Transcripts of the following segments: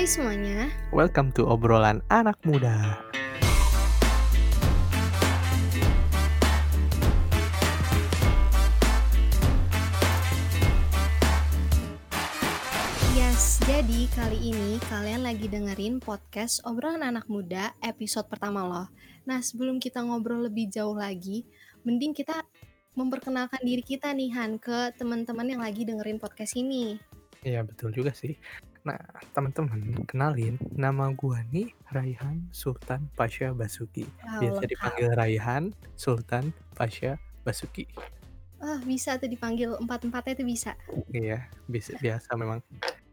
Hai semuanya. Welcome to obrolan anak muda. Yes, jadi kali ini kalian lagi dengerin podcast obrolan anak muda episode pertama loh. Nah, sebelum kita ngobrol lebih jauh lagi, mending kita memperkenalkan diri kita nih Han ke teman-teman yang lagi dengerin podcast ini. Iya betul juga sih. Nah teman-teman kenalin nama gua nih Raihan Sultan Pasha Basuki. Biasa dipanggil Raihan Sultan Pasha Basuki. Ah, bisa tuh dipanggil empat-empatnya tuh bisa. Iya bisa biasa memang.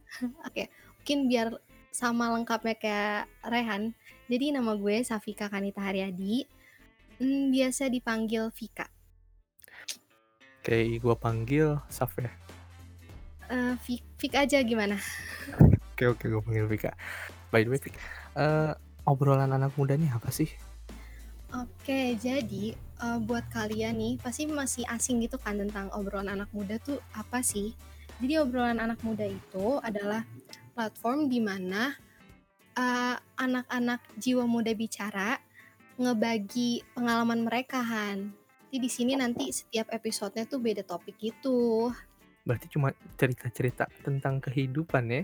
Oke, mungkin biar sama lengkapnya kayak Rehan. Jadi nama gue Safika Kanita Haryadi. Hmm, biasa dipanggil Vika. Oke gua panggil Saf ya. Eh, Fik, Fik aja gimana? Oke oke gua panggil Vika. By the way Vik, eh, obrolan anak muda nih apa sih? Oke, jadi eh, buat kalian nih pasti masih asing gitu kan tentang obrolan anak muda tuh apa sih? Jadi obrolan anak muda itu adalah platform di mana eh, anak-anak jiwa muda bicara ngebagi pengalaman mereka Han. Jadi di sini nanti setiap episodenya tuh beda topik gitu. Berarti cuma cerita-cerita tentang kehidupan ya?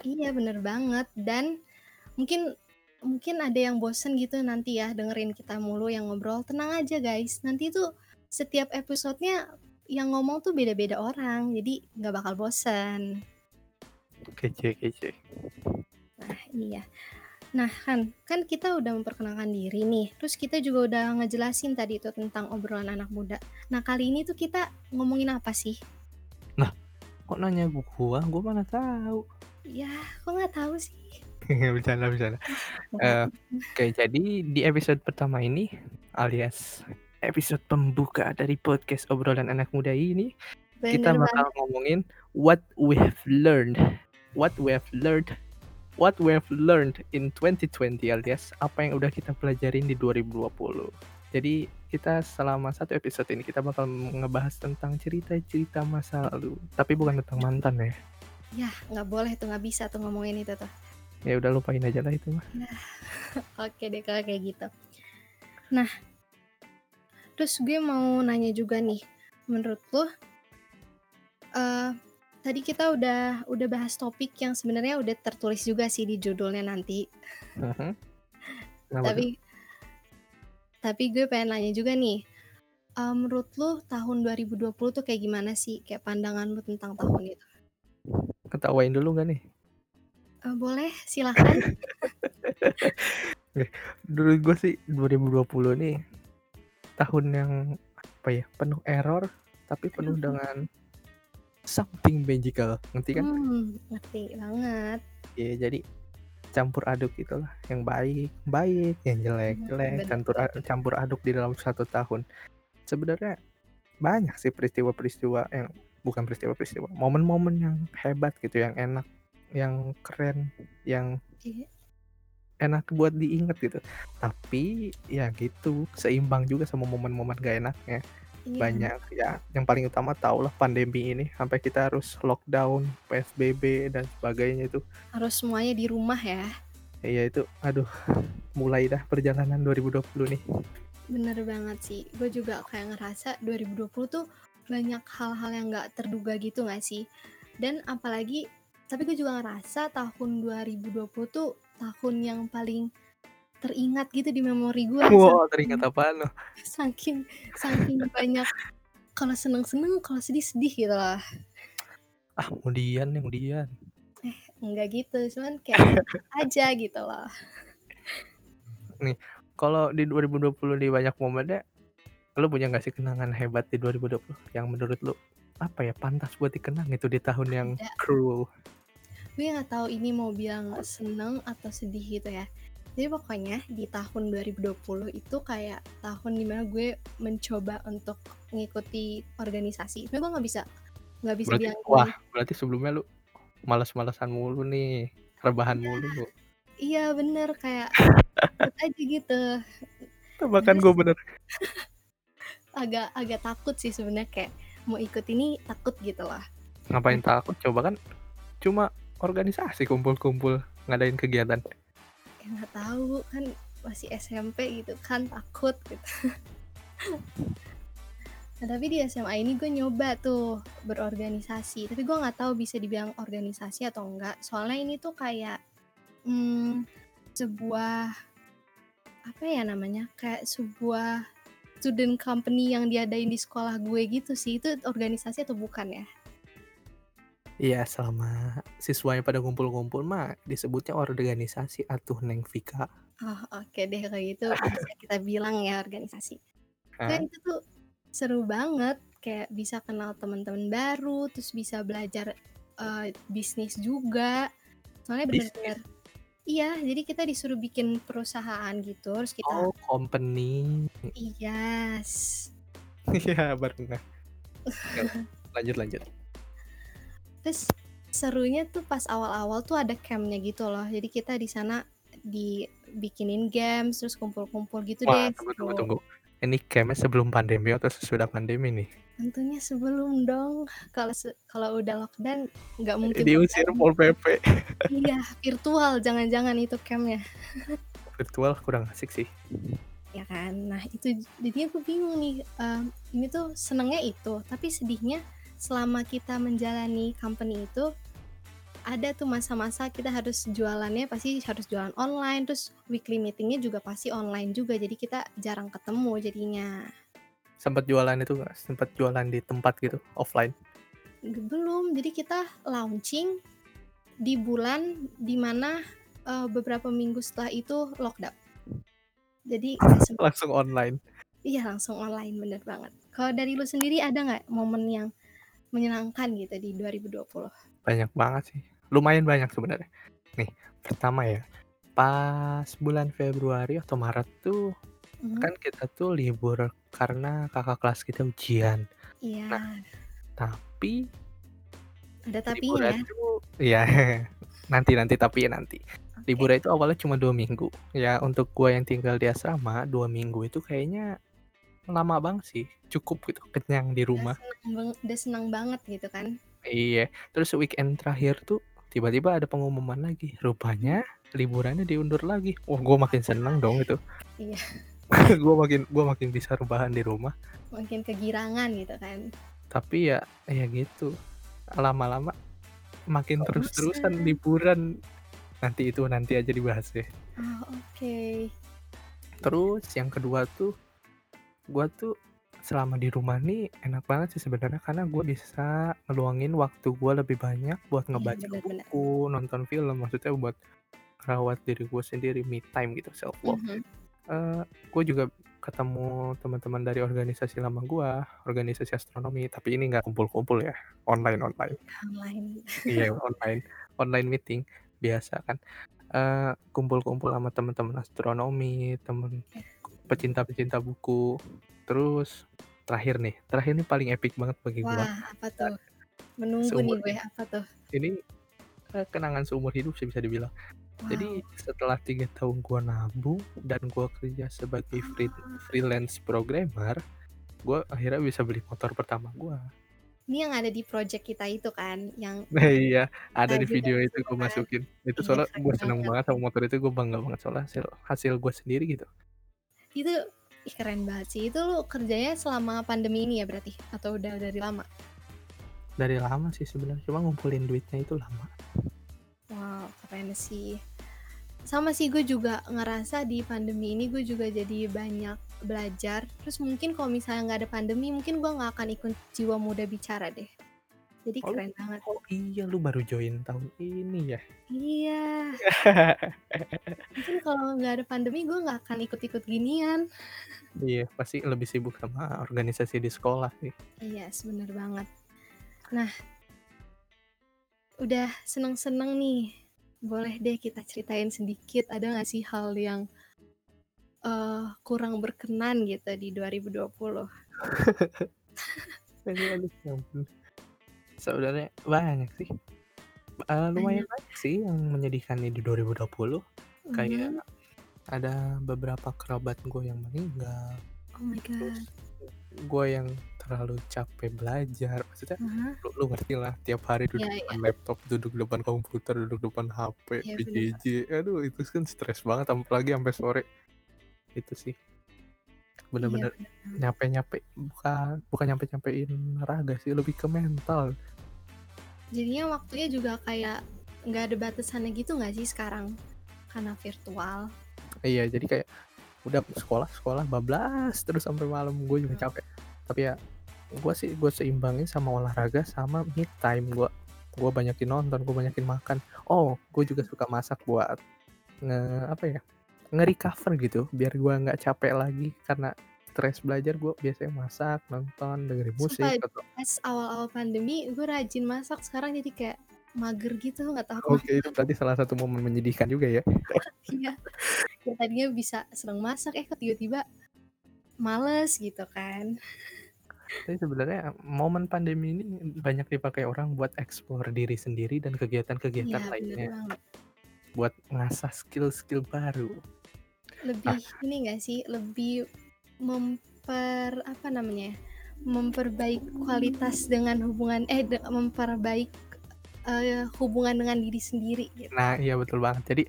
Iya bener banget dan mungkin mungkin ada yang bosen gitu nanti ya dengerin kita mulu yang ngobrol. Tenang aja guys, nanti tuh setiap episodenya yang ngomong tuh beda-beda orang, jadi nggak bakal bosen. Kece kece. Nah iya. Nah kan, kan kita udah memperkenalkan diri nih, terus kita juga udah ngejelasin tadi itu tentang obrolan anak muda. Nah kali ini tuh kita ngomongin apa sih? Kok nanya gua? Gua mana tahu. Ya, kok nggak tahu sih? bercanda bercanda. Eh, Oke, jadi di episode pertama ini alias episode pembuka dari podcast obrolan anak muda ini kita Bener bakal banget. ngomongin what we have learned, what we have learned, what we have learned in 2020 alias apa yang udah kita pelajarin di 2020. Jadi kita selama satu episode ini kita bakal ngebahas tentang cerita-cerita masa lalu, tapi bukan tentang mantan ya. Ya, nggak boleh tuh, nggak bisa tuh ngomongin itu tuh. Ya udah lupain aja lah itu mah. Oke deh kalau kayak gitu. Nah, terus gue mau nanya juga nih, menurut lo, eh tadi kita udah udah bahas topik yang sebenarnya udah tertulis juga sih di judulnya nanti. Mhm. Kenapa tuh? Tapi tapi gue pengen nanya juga nih, eh, menurut lo tahun 2020 tuh kayak gimana sih? Kayak pandangan lo tentang tahun itu? Ketawain dulu gak nih? Eh, boleh, silahkan. Dulu gue sih 2020 nih tahun yang apa ya penuh error tapi penuh dengan something magical ngerti kan? Hmm, ngerti banget. Ya jadi campur aduk itulah yang baik baik yang jelek Hmm, jelek campur campur aduk di dalam satu tahun. Sebenarnya banyak sih peristiwa-peristiwa yang bukan peristiwa-peristiwa momen-momen yang hebat gitu yang enak yang keren yang Iya. enak buat diinget gitu. Tapi ya gitu seimbang juga sama momen-momen gak enaknya Iya, banyak ya. Yang paling utama tau lah pandemi ini sampai kita harus lockdown PSBB dan sebagainya itu. Harus semuanya di rumah ya. ya itu aduh mulai dah perjalanan 2020 nih. Bener banget sih, gue juga kayak ngerasa 2020 tuh banyak hal-hal yang gak terduga gitu gak sih? Dan apalagi, tapi gue juga ngerasa tahun 2020 tuh tahun yang paling teringat gitu di memori gue. wow teringat apaan loh Saking, saking banyak kalau seneng-seneng, kalau sedih-sedih gitu lah. ah kemudian nih kemudian Enggak gitu, cuman kayak aja gitu loh. nih kalau di 2020 di banyak momennya lu punya gak sih kenangan hebat di 2020 yang menurut lu apa ya pantas buat dikenang itu di tahun yang Ada. cruel gue nggak tahu ini mau bilang seneng atau sedih gitu ya jadi pokoknya di tahun 2020 itu kayak tahun di mana gue mencoba untuk mengikuti organisasi. Tapi gue nggak bisa nggak bisa berarti bilang wah berarti sebelumnya lu malas-malasan mulu nih rebahan mulu iya bener kayak aja gitu. Tebakan Terus gue bener. Agak agak takut sih sebenarnya kayak mau ikut ini takut gitu lah. Ngapain takut? Coba kan cuma organisasi kumpul-kumpul ngadain kegiatan? Ya nggak tahu, kan masih SMP gitu kan, takut gitu. Nah, tapi di SMA ini gue nyoba tuh berorganisasi, tapi gue nggak tahu bisa dibilang organisasi atau enggak. Soalnya ini tuh kayak hmm, sebuah apa ya namanya? Kayak sebuah student company yang diadain di sekolah gue gitu sih. Itu organisasi atau bukan ya? Iya, selama siswanya pada ngumpul-ngumpul mah disebutnya organisasi atuh Neng Vika. Oh, oke deh kalau gitu bisa kita bilang ya organisasi. Kan itu tuh seru banget, kayak bisa kenal teman-teman baru, terus bisa belajar eh, bisnis juga. Soalnya Bisnis? bener-bener iya, jadi kita disuruh bikin perusahaan gitu, terus kita Oh, company. Yes. Iya, ngeh. Yuk, lanjut lanjut. Terus serunya tuh pas awal-awal tuh ada camp-nya gitu loh. Jadi kita di sana dibikinin games, terus kumpul-kumpul gitu Wah, deh, tunggu tunggu seru. tunggu. Ini camp-nya sebelum pandemi atau sesudah pandemi nih? Tentunya sebelum dong. Kalau se- kalau udah lockdown nggak mungkin Diusir. Pol PP. Iya, virtual jangan-jangan itu campnya. Virtual kurang asik sih. Ya kan. Nah, itu jadinya aku bingung nih. em, ini tuh senengnya itu, tapi sedihnya selama kita menjalani company itu ada tuh masa-masa kita harus jualannya pasti harus jualan online, terus weekly meetingnya juga pasti online juga. Jadi kita jarang ketemu jadinya. Sempat jualan itu nggak? Sempat jualan di tempat gitu, offline? Belum. Jadi kita launching di bulan di mana eh, beberapa minggu setelah itu lockdown. Jadi. Langsung online. Iya langsung online bener banget. Kalau dari lu sendiri ada nggak momen yang menyenangkan gitu di 2020? Banyak banget sih. Lumayan banyak sebenarnya. Nih, pertama ya. Pas bulan Februari atau Maret tuh Mhm. kan kita tuh libur karena kakak kelas kita ujian. Iya, Nah, tapi ada tapinya ya. iya nanti nanti tapi ya nanti. Oke. Liburan itu awalnya cuma dua minggu. Ya untuk gua yang tinggal di asrama dua minggu itu kayaknya lama banget sih. Cukup gitu, kenyang di Udah rumah. senang udah senang banget gitu kan. Iya, terus weekend terakhir tuh tiba-tiba ada pengumuman lagi. Rupanya liburannya diundur lagi. Wah, gua makin seneng dong itu. Iya, Gua makin gua makin bisa rebahan di rumah. makin kegirangan gitu kan. Tapi ya ya gitu. Lama-lama makin Kok terus-terusan liburan. Nanti itu nanti aja dibahas deh. Oh, oke. Terus yang kedua tuh gua tuh selama di rumah nih enak banget sih sebenarnya karena gue bisa ngeluangin waktu gue lebih banyak buat Iya, ngebaca benar-benar. buku, nonton film, maksudnya buat rawat diri gue sendiri, me time gitu, self love. Mhm. Eh, gue juga ketemu teman-teman dari organisasi lama gue, organisasi astronomi, tapi ini nggak kumpul-kumpul ya, online online. Online. Iya online, online meeting biasa kan. Eh, kumpul-kumpul sama teman-teman astronomi, temen pecinta-pecinta buku. Terus terakhir nih, terakhir nih paling epic banget bagi gua. Wah, apa tuh? Menunggu Seumur nih gue, apa tuh? ini kenangan seumur hidup sih bisa dibilang. Jadi Wow. setelah tiga tahun gua nabung dan gua kerja sebagai free, Ah, freelance programmer, gua akhirnya bisa beli motor pertama gua. Ini yang ada di project kita itu kan, yang iya, ada di video itu kan. masukin. Itu Iya, soalnya gua seneng banget. sama motor itu, gua bangga banget soalnya hasil hasil gua sendiri gitu. Itu ih, keren banget sih. Itu lu kerjanya selama pandemi ini ya berarti? Atau udah dari lama? Dari lama sih sebenarnya, cuma ngumpulin duitnya itu lama. Wow, keren sih. Sama sih gue juga ngerasa di pandemi ini gue juga jadi banyak belajar. Terus mungkin kalau misalnya nggak ada pandemi, mungkin gue nggak akan ikut jiwa muda bicara deh. Jadi Oh, keren banget. oh iya lu baru join tahun ini ya? Iya, mungkin kalau nggak ada pandemi gue nggak akan ikut-ikut ginian. Iya, pasti lebih sibuk sama organisasi di sekolah sih. Iya, yes, bener banget. Nah, udah seneng-seneng nih. Boleh deh kita ceritain sedikit, ada nggak sih hal yang eh, kurang berkenan gitu di 2020? Aduh, aduh, ya ampun. Sebenarnya banyak sih. Eh, lumayan Banyak. banyak sih yang menyedihkan nih di 2020. Mhm. Kayak ada beberapa kerabat gue yang meninggal. Oh my Terus god. gue yang terlalu capek belajar, maksudnya Ah lu lu ngerti lah tiap hari Iya duduk iya. depan laptop, duduk depan komputer, duduk depan HP, Iya bener. PJJ, aduh itu kan stres banget apalagi sampai sore. Itu sih. Iya Bener-bener bener banget. nyape-nyape bukan bukan nyampe-nyampein raga sih, lebih ke mental. Jadinya waktunya juga kayak nggak ada batasannya gitu nggak sih sekarang? Karena virtual. Iya, jadi kayak udah sekolah sekolah bablas terus sampai malam, gue juga capek. Tapi ya gue sih gue seimbangin sama olahraga sama me time gue. Gue banyakin nonton, gue banyakin makan. Oh, gue juga suka masak buat nge apa ya, nge-recover gitu biar gue nggak capek lagi karena stres belajar gue biasanya masak, nonton, dengerin musik Sumpah atau pas awal-awal pandemi gue rajin masak, sekarang jadi kayak mager gitu nggak tahu Oke, kenapa. itu berarti salah satu momen menyedihkan juga ya. Iya, yang tadinya bisa seneng masak, eh kok tiba-tiba males gitu kan. Tapi sebenarnya momen pandemi ini banyak dipakai orang buat explore diri sendiri dan kegiatan-kegiatan bener lainnya. banget. Buat ngasah skill-skill baru. Lebih Ah. ini nggak sih, lebih memper apa namanya ya, memperbaik kualitas dengan hubungan eh de memperbaik, eee, hubungan dengan diri sendiri gitu. Nah iya betul banget. Jadi,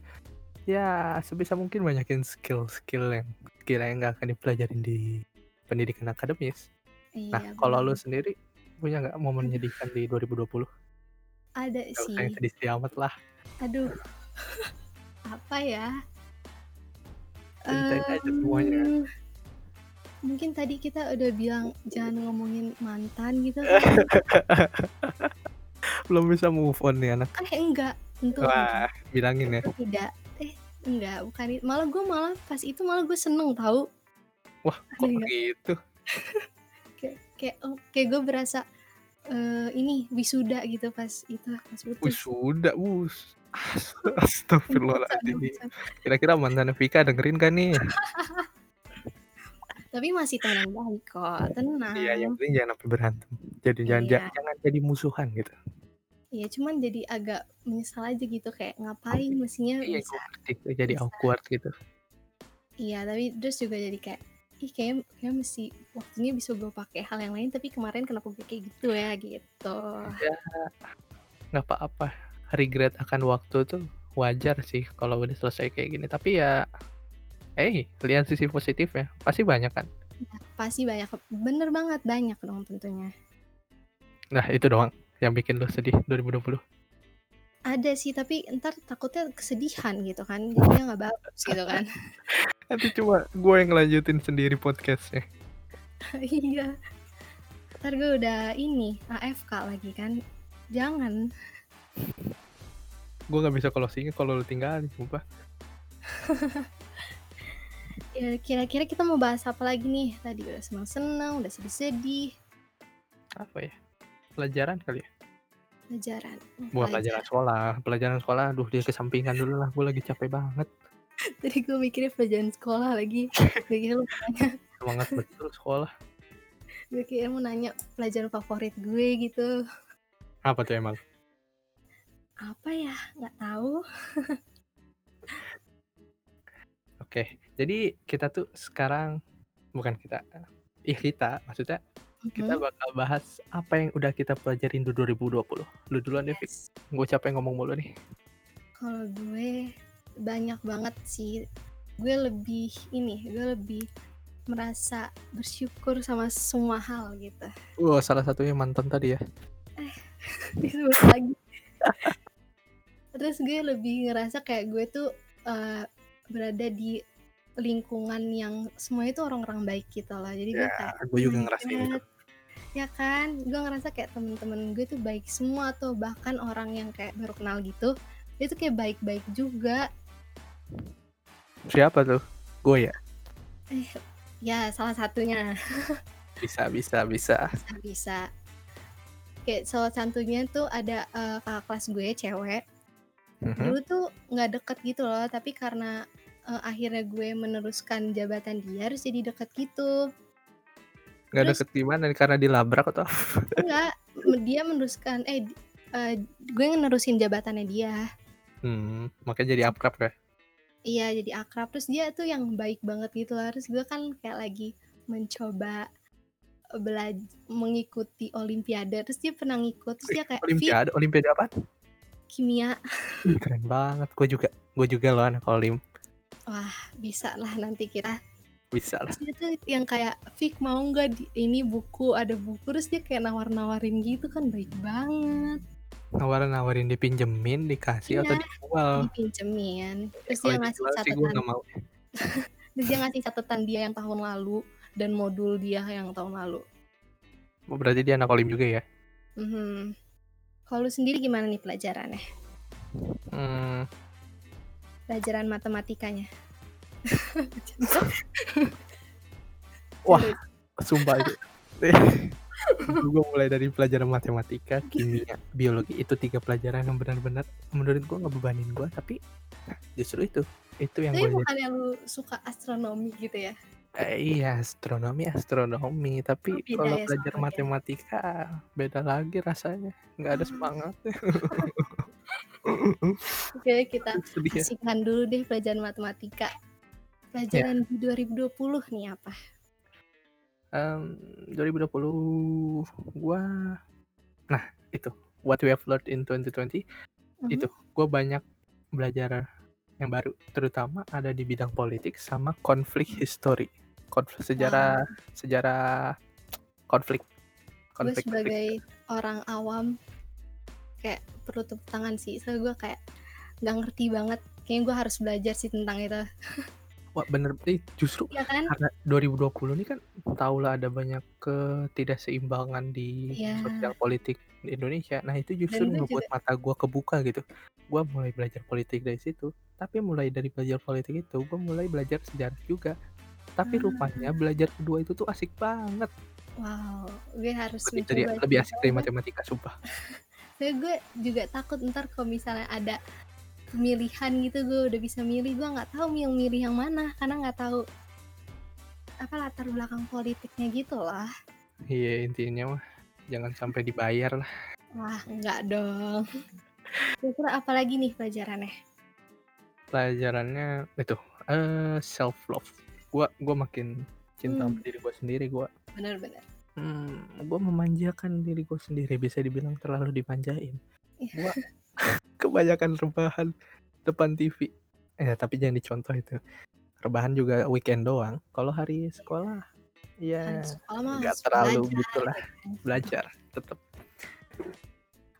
ya sebisa mungkin banyakin skill-skill yang kiranya nggak akan dipelajarin di pendidikan akademis. Nah Iya kalau lu sendiri punya nggak momen Aduh. menyedihkan di 2020? Ada Nggak usah yang sih. sedih-sedih amat lah. Aduh. Apa ya? Ceritain aja semuanya. Mungkin tadi kita udah bilang jangan ngomongin mantan gitu kan. Belum bisa move on nih anak. Eh enggak, tentu Wah, enggak. bilangin ya. Tidak. Eh enggak, bukan it malah gue malah pas itu malah gue seneng tahu. Wah kok nggak? gitu? Kayak kayak oh kayak gue berasa, eee, ini wisuda gitu pas itu, pas putus. Wisuda, wus astagfirullahaladzim. Kira-kira mantannya Vika dengerin kan nih? Tapi masih temenan baik kok, Iya, yang tenang. penting jangan sampai berantem. Jadi jangan ja Iya. jangan jadi musuhan gitu. Iya, cuman jadi agak menyesal aja gitu kayak ngapain mestinya Iya bisa jadi bisa awkward gitu. Iya, tapi terus juga jadi kayak, ih kayaknya kayaknya mesti waktunya bisa gue pakai hal yang lain, tapi kemarin kenapa gue kayak gitu ya, gitu. Ya, nggak apa-apa. Regret akan waktu tuh wajar sih kalau udah selesai kayak gini. Tapi ya, hey, lihat sisi positifnya, pasti banyak kan? Iya, pasti banyak bener banget, banyak dong tentunya. Nah itu doang yang bikin lu sedih 2020? Ada sih, tapi entar takutnya kesedihan gitu kan, jadinya nggak bagus gitu kan. Nanti cuma gue yang ngelanjutin sendiri podcast-nya. Iya. Entar gue udah ini, AFK lagi kan, jangan. Gue nggak bisa closing kalau lu tinggalin, sumpah. Ya kira-kira kita mau bahas apa lagi nih? Tadi udah seneng-seneng, udah sedih-sedih. Apa ya, pelajaran kali ya? Pelajaran, mmm, Bukan pelajaran pelajaran. sekolah, pelajaran sekolah aduh dikesampingkan dulu lah, gue lagi capek banget. Tadi gue mikirnya pelajaran sekolah lagi, gue kira lu mau nanya Semangat betul sekolah. gue kira mau nanya pelajaran favorit gue gitu. Apa tuh emang? Apa ya? Nggak tahu. Oke, jadi kita tuh sekarang bukan kita, ih kita, maksudnya kita Mhm. bakal bahas apa yang udah kita pelajarin di 2020. Lu duluan. Yes. Gue capek ngomong mulu nih. Kalau gue banyak banget sih. Gue lebih ini, gue lebih merasa bersyukur sama semua hal gitu. Wah, salah satunya mantan tadi ya. Eh, disebut lagi. Terus gue lebih ngerasa kayak gue tuh, eee, berada di lingkungan yang semuanya tuh orang-orang baik gitu loh. Jadi gue Ya, kayak gue juga seneng ngerasain itu. banget. Ya kan? Gue ngerasa kayak temen-temen gue tuh baik semua tuh, bahkan orang yang kayak baru kenal gitu, dia tuh kayak baik-baik juga. Siapa tuh? Gue ya? Eh, ya salah satunya. Bisa bisa bisa. Bisa bisa. Kayak salah satunya tuh ada, eee, kakak kelas gue cewek. Mhm. Dulu tuh nggak deket gitu loh, tapi karena, eee, akhirnya gue meneruskan jabatan dia, terus jadi deket gitu. Nggak Terus deket gimana karena dilabrak atau? Enggak, dia meneruskan eh, eee, gue nerusin jabatannya dia. Hmm, makanya jadi akrab ya? Iya, jadi akrab. Terus dia tuh yang baik banget gitu loh, terus gue kan kayak lagi mencoba belaj mengikuti olimpiade, terus dia pernah ngikut, terus dia kayak olimpiade olimpiade apaan? kimia. Keren banget, gue juga gue juga loh anak olim. Wah, bisalah nanti kita. Bisalah. Terus dia tuh yang kayak, "Fik mau nggak di ini buku, ada buku," terus dia kayak nawar-nawarin gitu kan, baik banget. Nawarin-nawarin dipinjemin, dikasih, atau Iya, dijual? dipinjemin, terus dia Kalau ngasih catatan. mau. Terus dia ngasih catatan dia yang tahun lalu dan modul dia yang tahun lalu. Oh, berarti dia anak olim juga ya? Mhm. Kalau lu sendiri gimana nih pelajarannya? Mmm. Pelajaran matematikanya? Wah, sumpah itu gue mulai dari pelajaran matematika, kimia, biologi, itu 3 pelajaran yang benar-benar menurut gue ngebebanin gue, tapi justru itu, itu yang gue bukannya lu suka astronomi gitu ya? Eh, iya, astronomi astronomi, Oh, tapi beda kalau ya belajar matematika beda lagi rasanya, nggak ada Oh. Oke, kita ya. asingkan dulu deh pelajaran matematika. Ya. Pelajaran di 2020 nih apa? Mmm, 2020 gua nah itu, what we have learned in 2020 Mhm. itu, gue banyak belajar yang baru, terutama ada di bidang politik sama konflik history, konflik sejarah Wow. sejarah konflik Gue konflik-konflik sebagai orang awam kayak perlu tepuk tangan sih, soalnya gue kayak nggak ngerti banget, kayaknya gue harus belajar sih tentang itu. Wah, bener ih, justru Iya kan? karena 2020 ini kan tahulah ada banyak ketidakseimbangan di Iya. sosial politik di Indonesia. Nah, itu justru Dan gue ngebuat juga mata gue kebuka gitu. Gue mulai belajar politik dari situ, tapi mulai dari belajar politik itu, gue mulai belajar sejarah juga. Tapi rupanya Ah. belajar kedua itu tuh asik banget. Wow, gue harus Lebih lebih asik dari matematika, sumpah. soalnya gue juga takut entar kalau misalnya ada pemilihan gitu, gue udah bisa milih, gue nggak tahu yang milih yang mana, karena nggak tahu apa, latar belakang politiknya gitu lah. Iya, intinya mah jangan sampai dibayar lah. Wah, enggak dong. Kira-kira apa lagi nih pelajarannya? Pelajarannya itu, eee, self love. Gua gua makin cinta sama Mmm. diri gue sendiri, gua Bener mmm, gua memanjakan diri gue sendiri, bisa dibilang terlalu dimanjain. Gua Iya. kebanyakan rebahan depan TV. Eh, tapi jangan dicontoh itu. Rebahan juga weekend doang, kalau hari sekolah, ya nggak terlalu belajar gitulah, belajar tetep.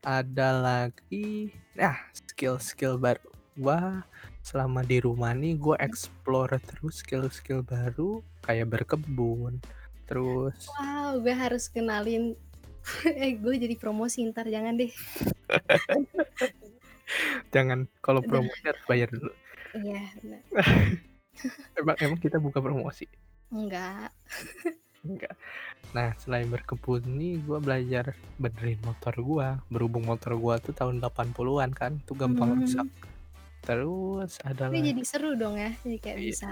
Ada lagi, nah skill-skill baru. Gua selama di rumah nih, gue explore terus skill-skill baru, kayak berkebun, terus Wow, gue harus kenalin eh, gue jadi promosi entar, jangan deh. Jangan, kalau promosi harus bayar dulu. Iya. Emang emang kita buka promosi? Enggak. Enggak. Nah, selain berkebun nih, gue belajar benerin motor gua, berhubung motor gua tuh tahun 80-an kan, tuh gampang rusak. Mmm. Terus ada Tapi lagi jadi seru dong ya, jadi kayak Iya. bisa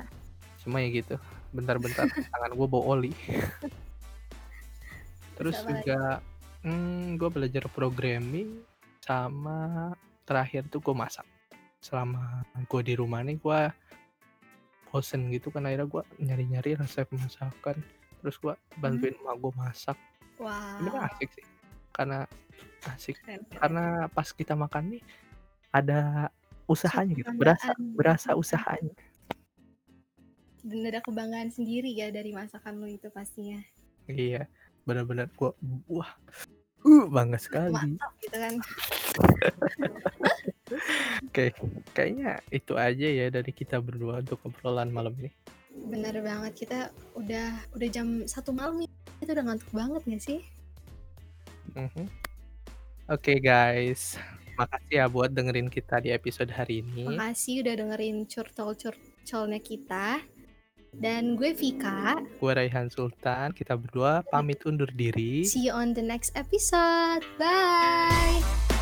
Cuma ya gitu, bentar-bentar tangan gua bau oli. Terus lagi? juga, mmm, gua belajar programming, sama terakhir tuh gua masak. Selama gua di rumah nih, gua bosen gitu kan, akhirnya gua nyari-nyari resep masakan, terus gua Mmm. bantuin emak gua masak. Wow. asik sih, karena asik, Keren keren. karena pas kita makan nih, ada usahanya gitu, berasa kebanggaan. berasa usahanya. Dan ada kebanggaan sendiri ya dari masakan lu itu pastinya. Iya, bener-bener gua, wah, uh, bangga sekali. Mantap gitu kan. Oke, kayaknya itu aja ya dari kita berdua untuk obrolan malam ini. Bener banget, kita udah udah jam 1 malam nih, kita udah ngantuk banget gak sih? Mhm. Oke guys, makasih ya buat dengerin kita di episode hari ini. Makasih udah dengerin curcol-curcolnya kita. Dan gue Vika. Gue Raihan Sultan, kita berdua pamit undur diri. See you on the next episode. Bye.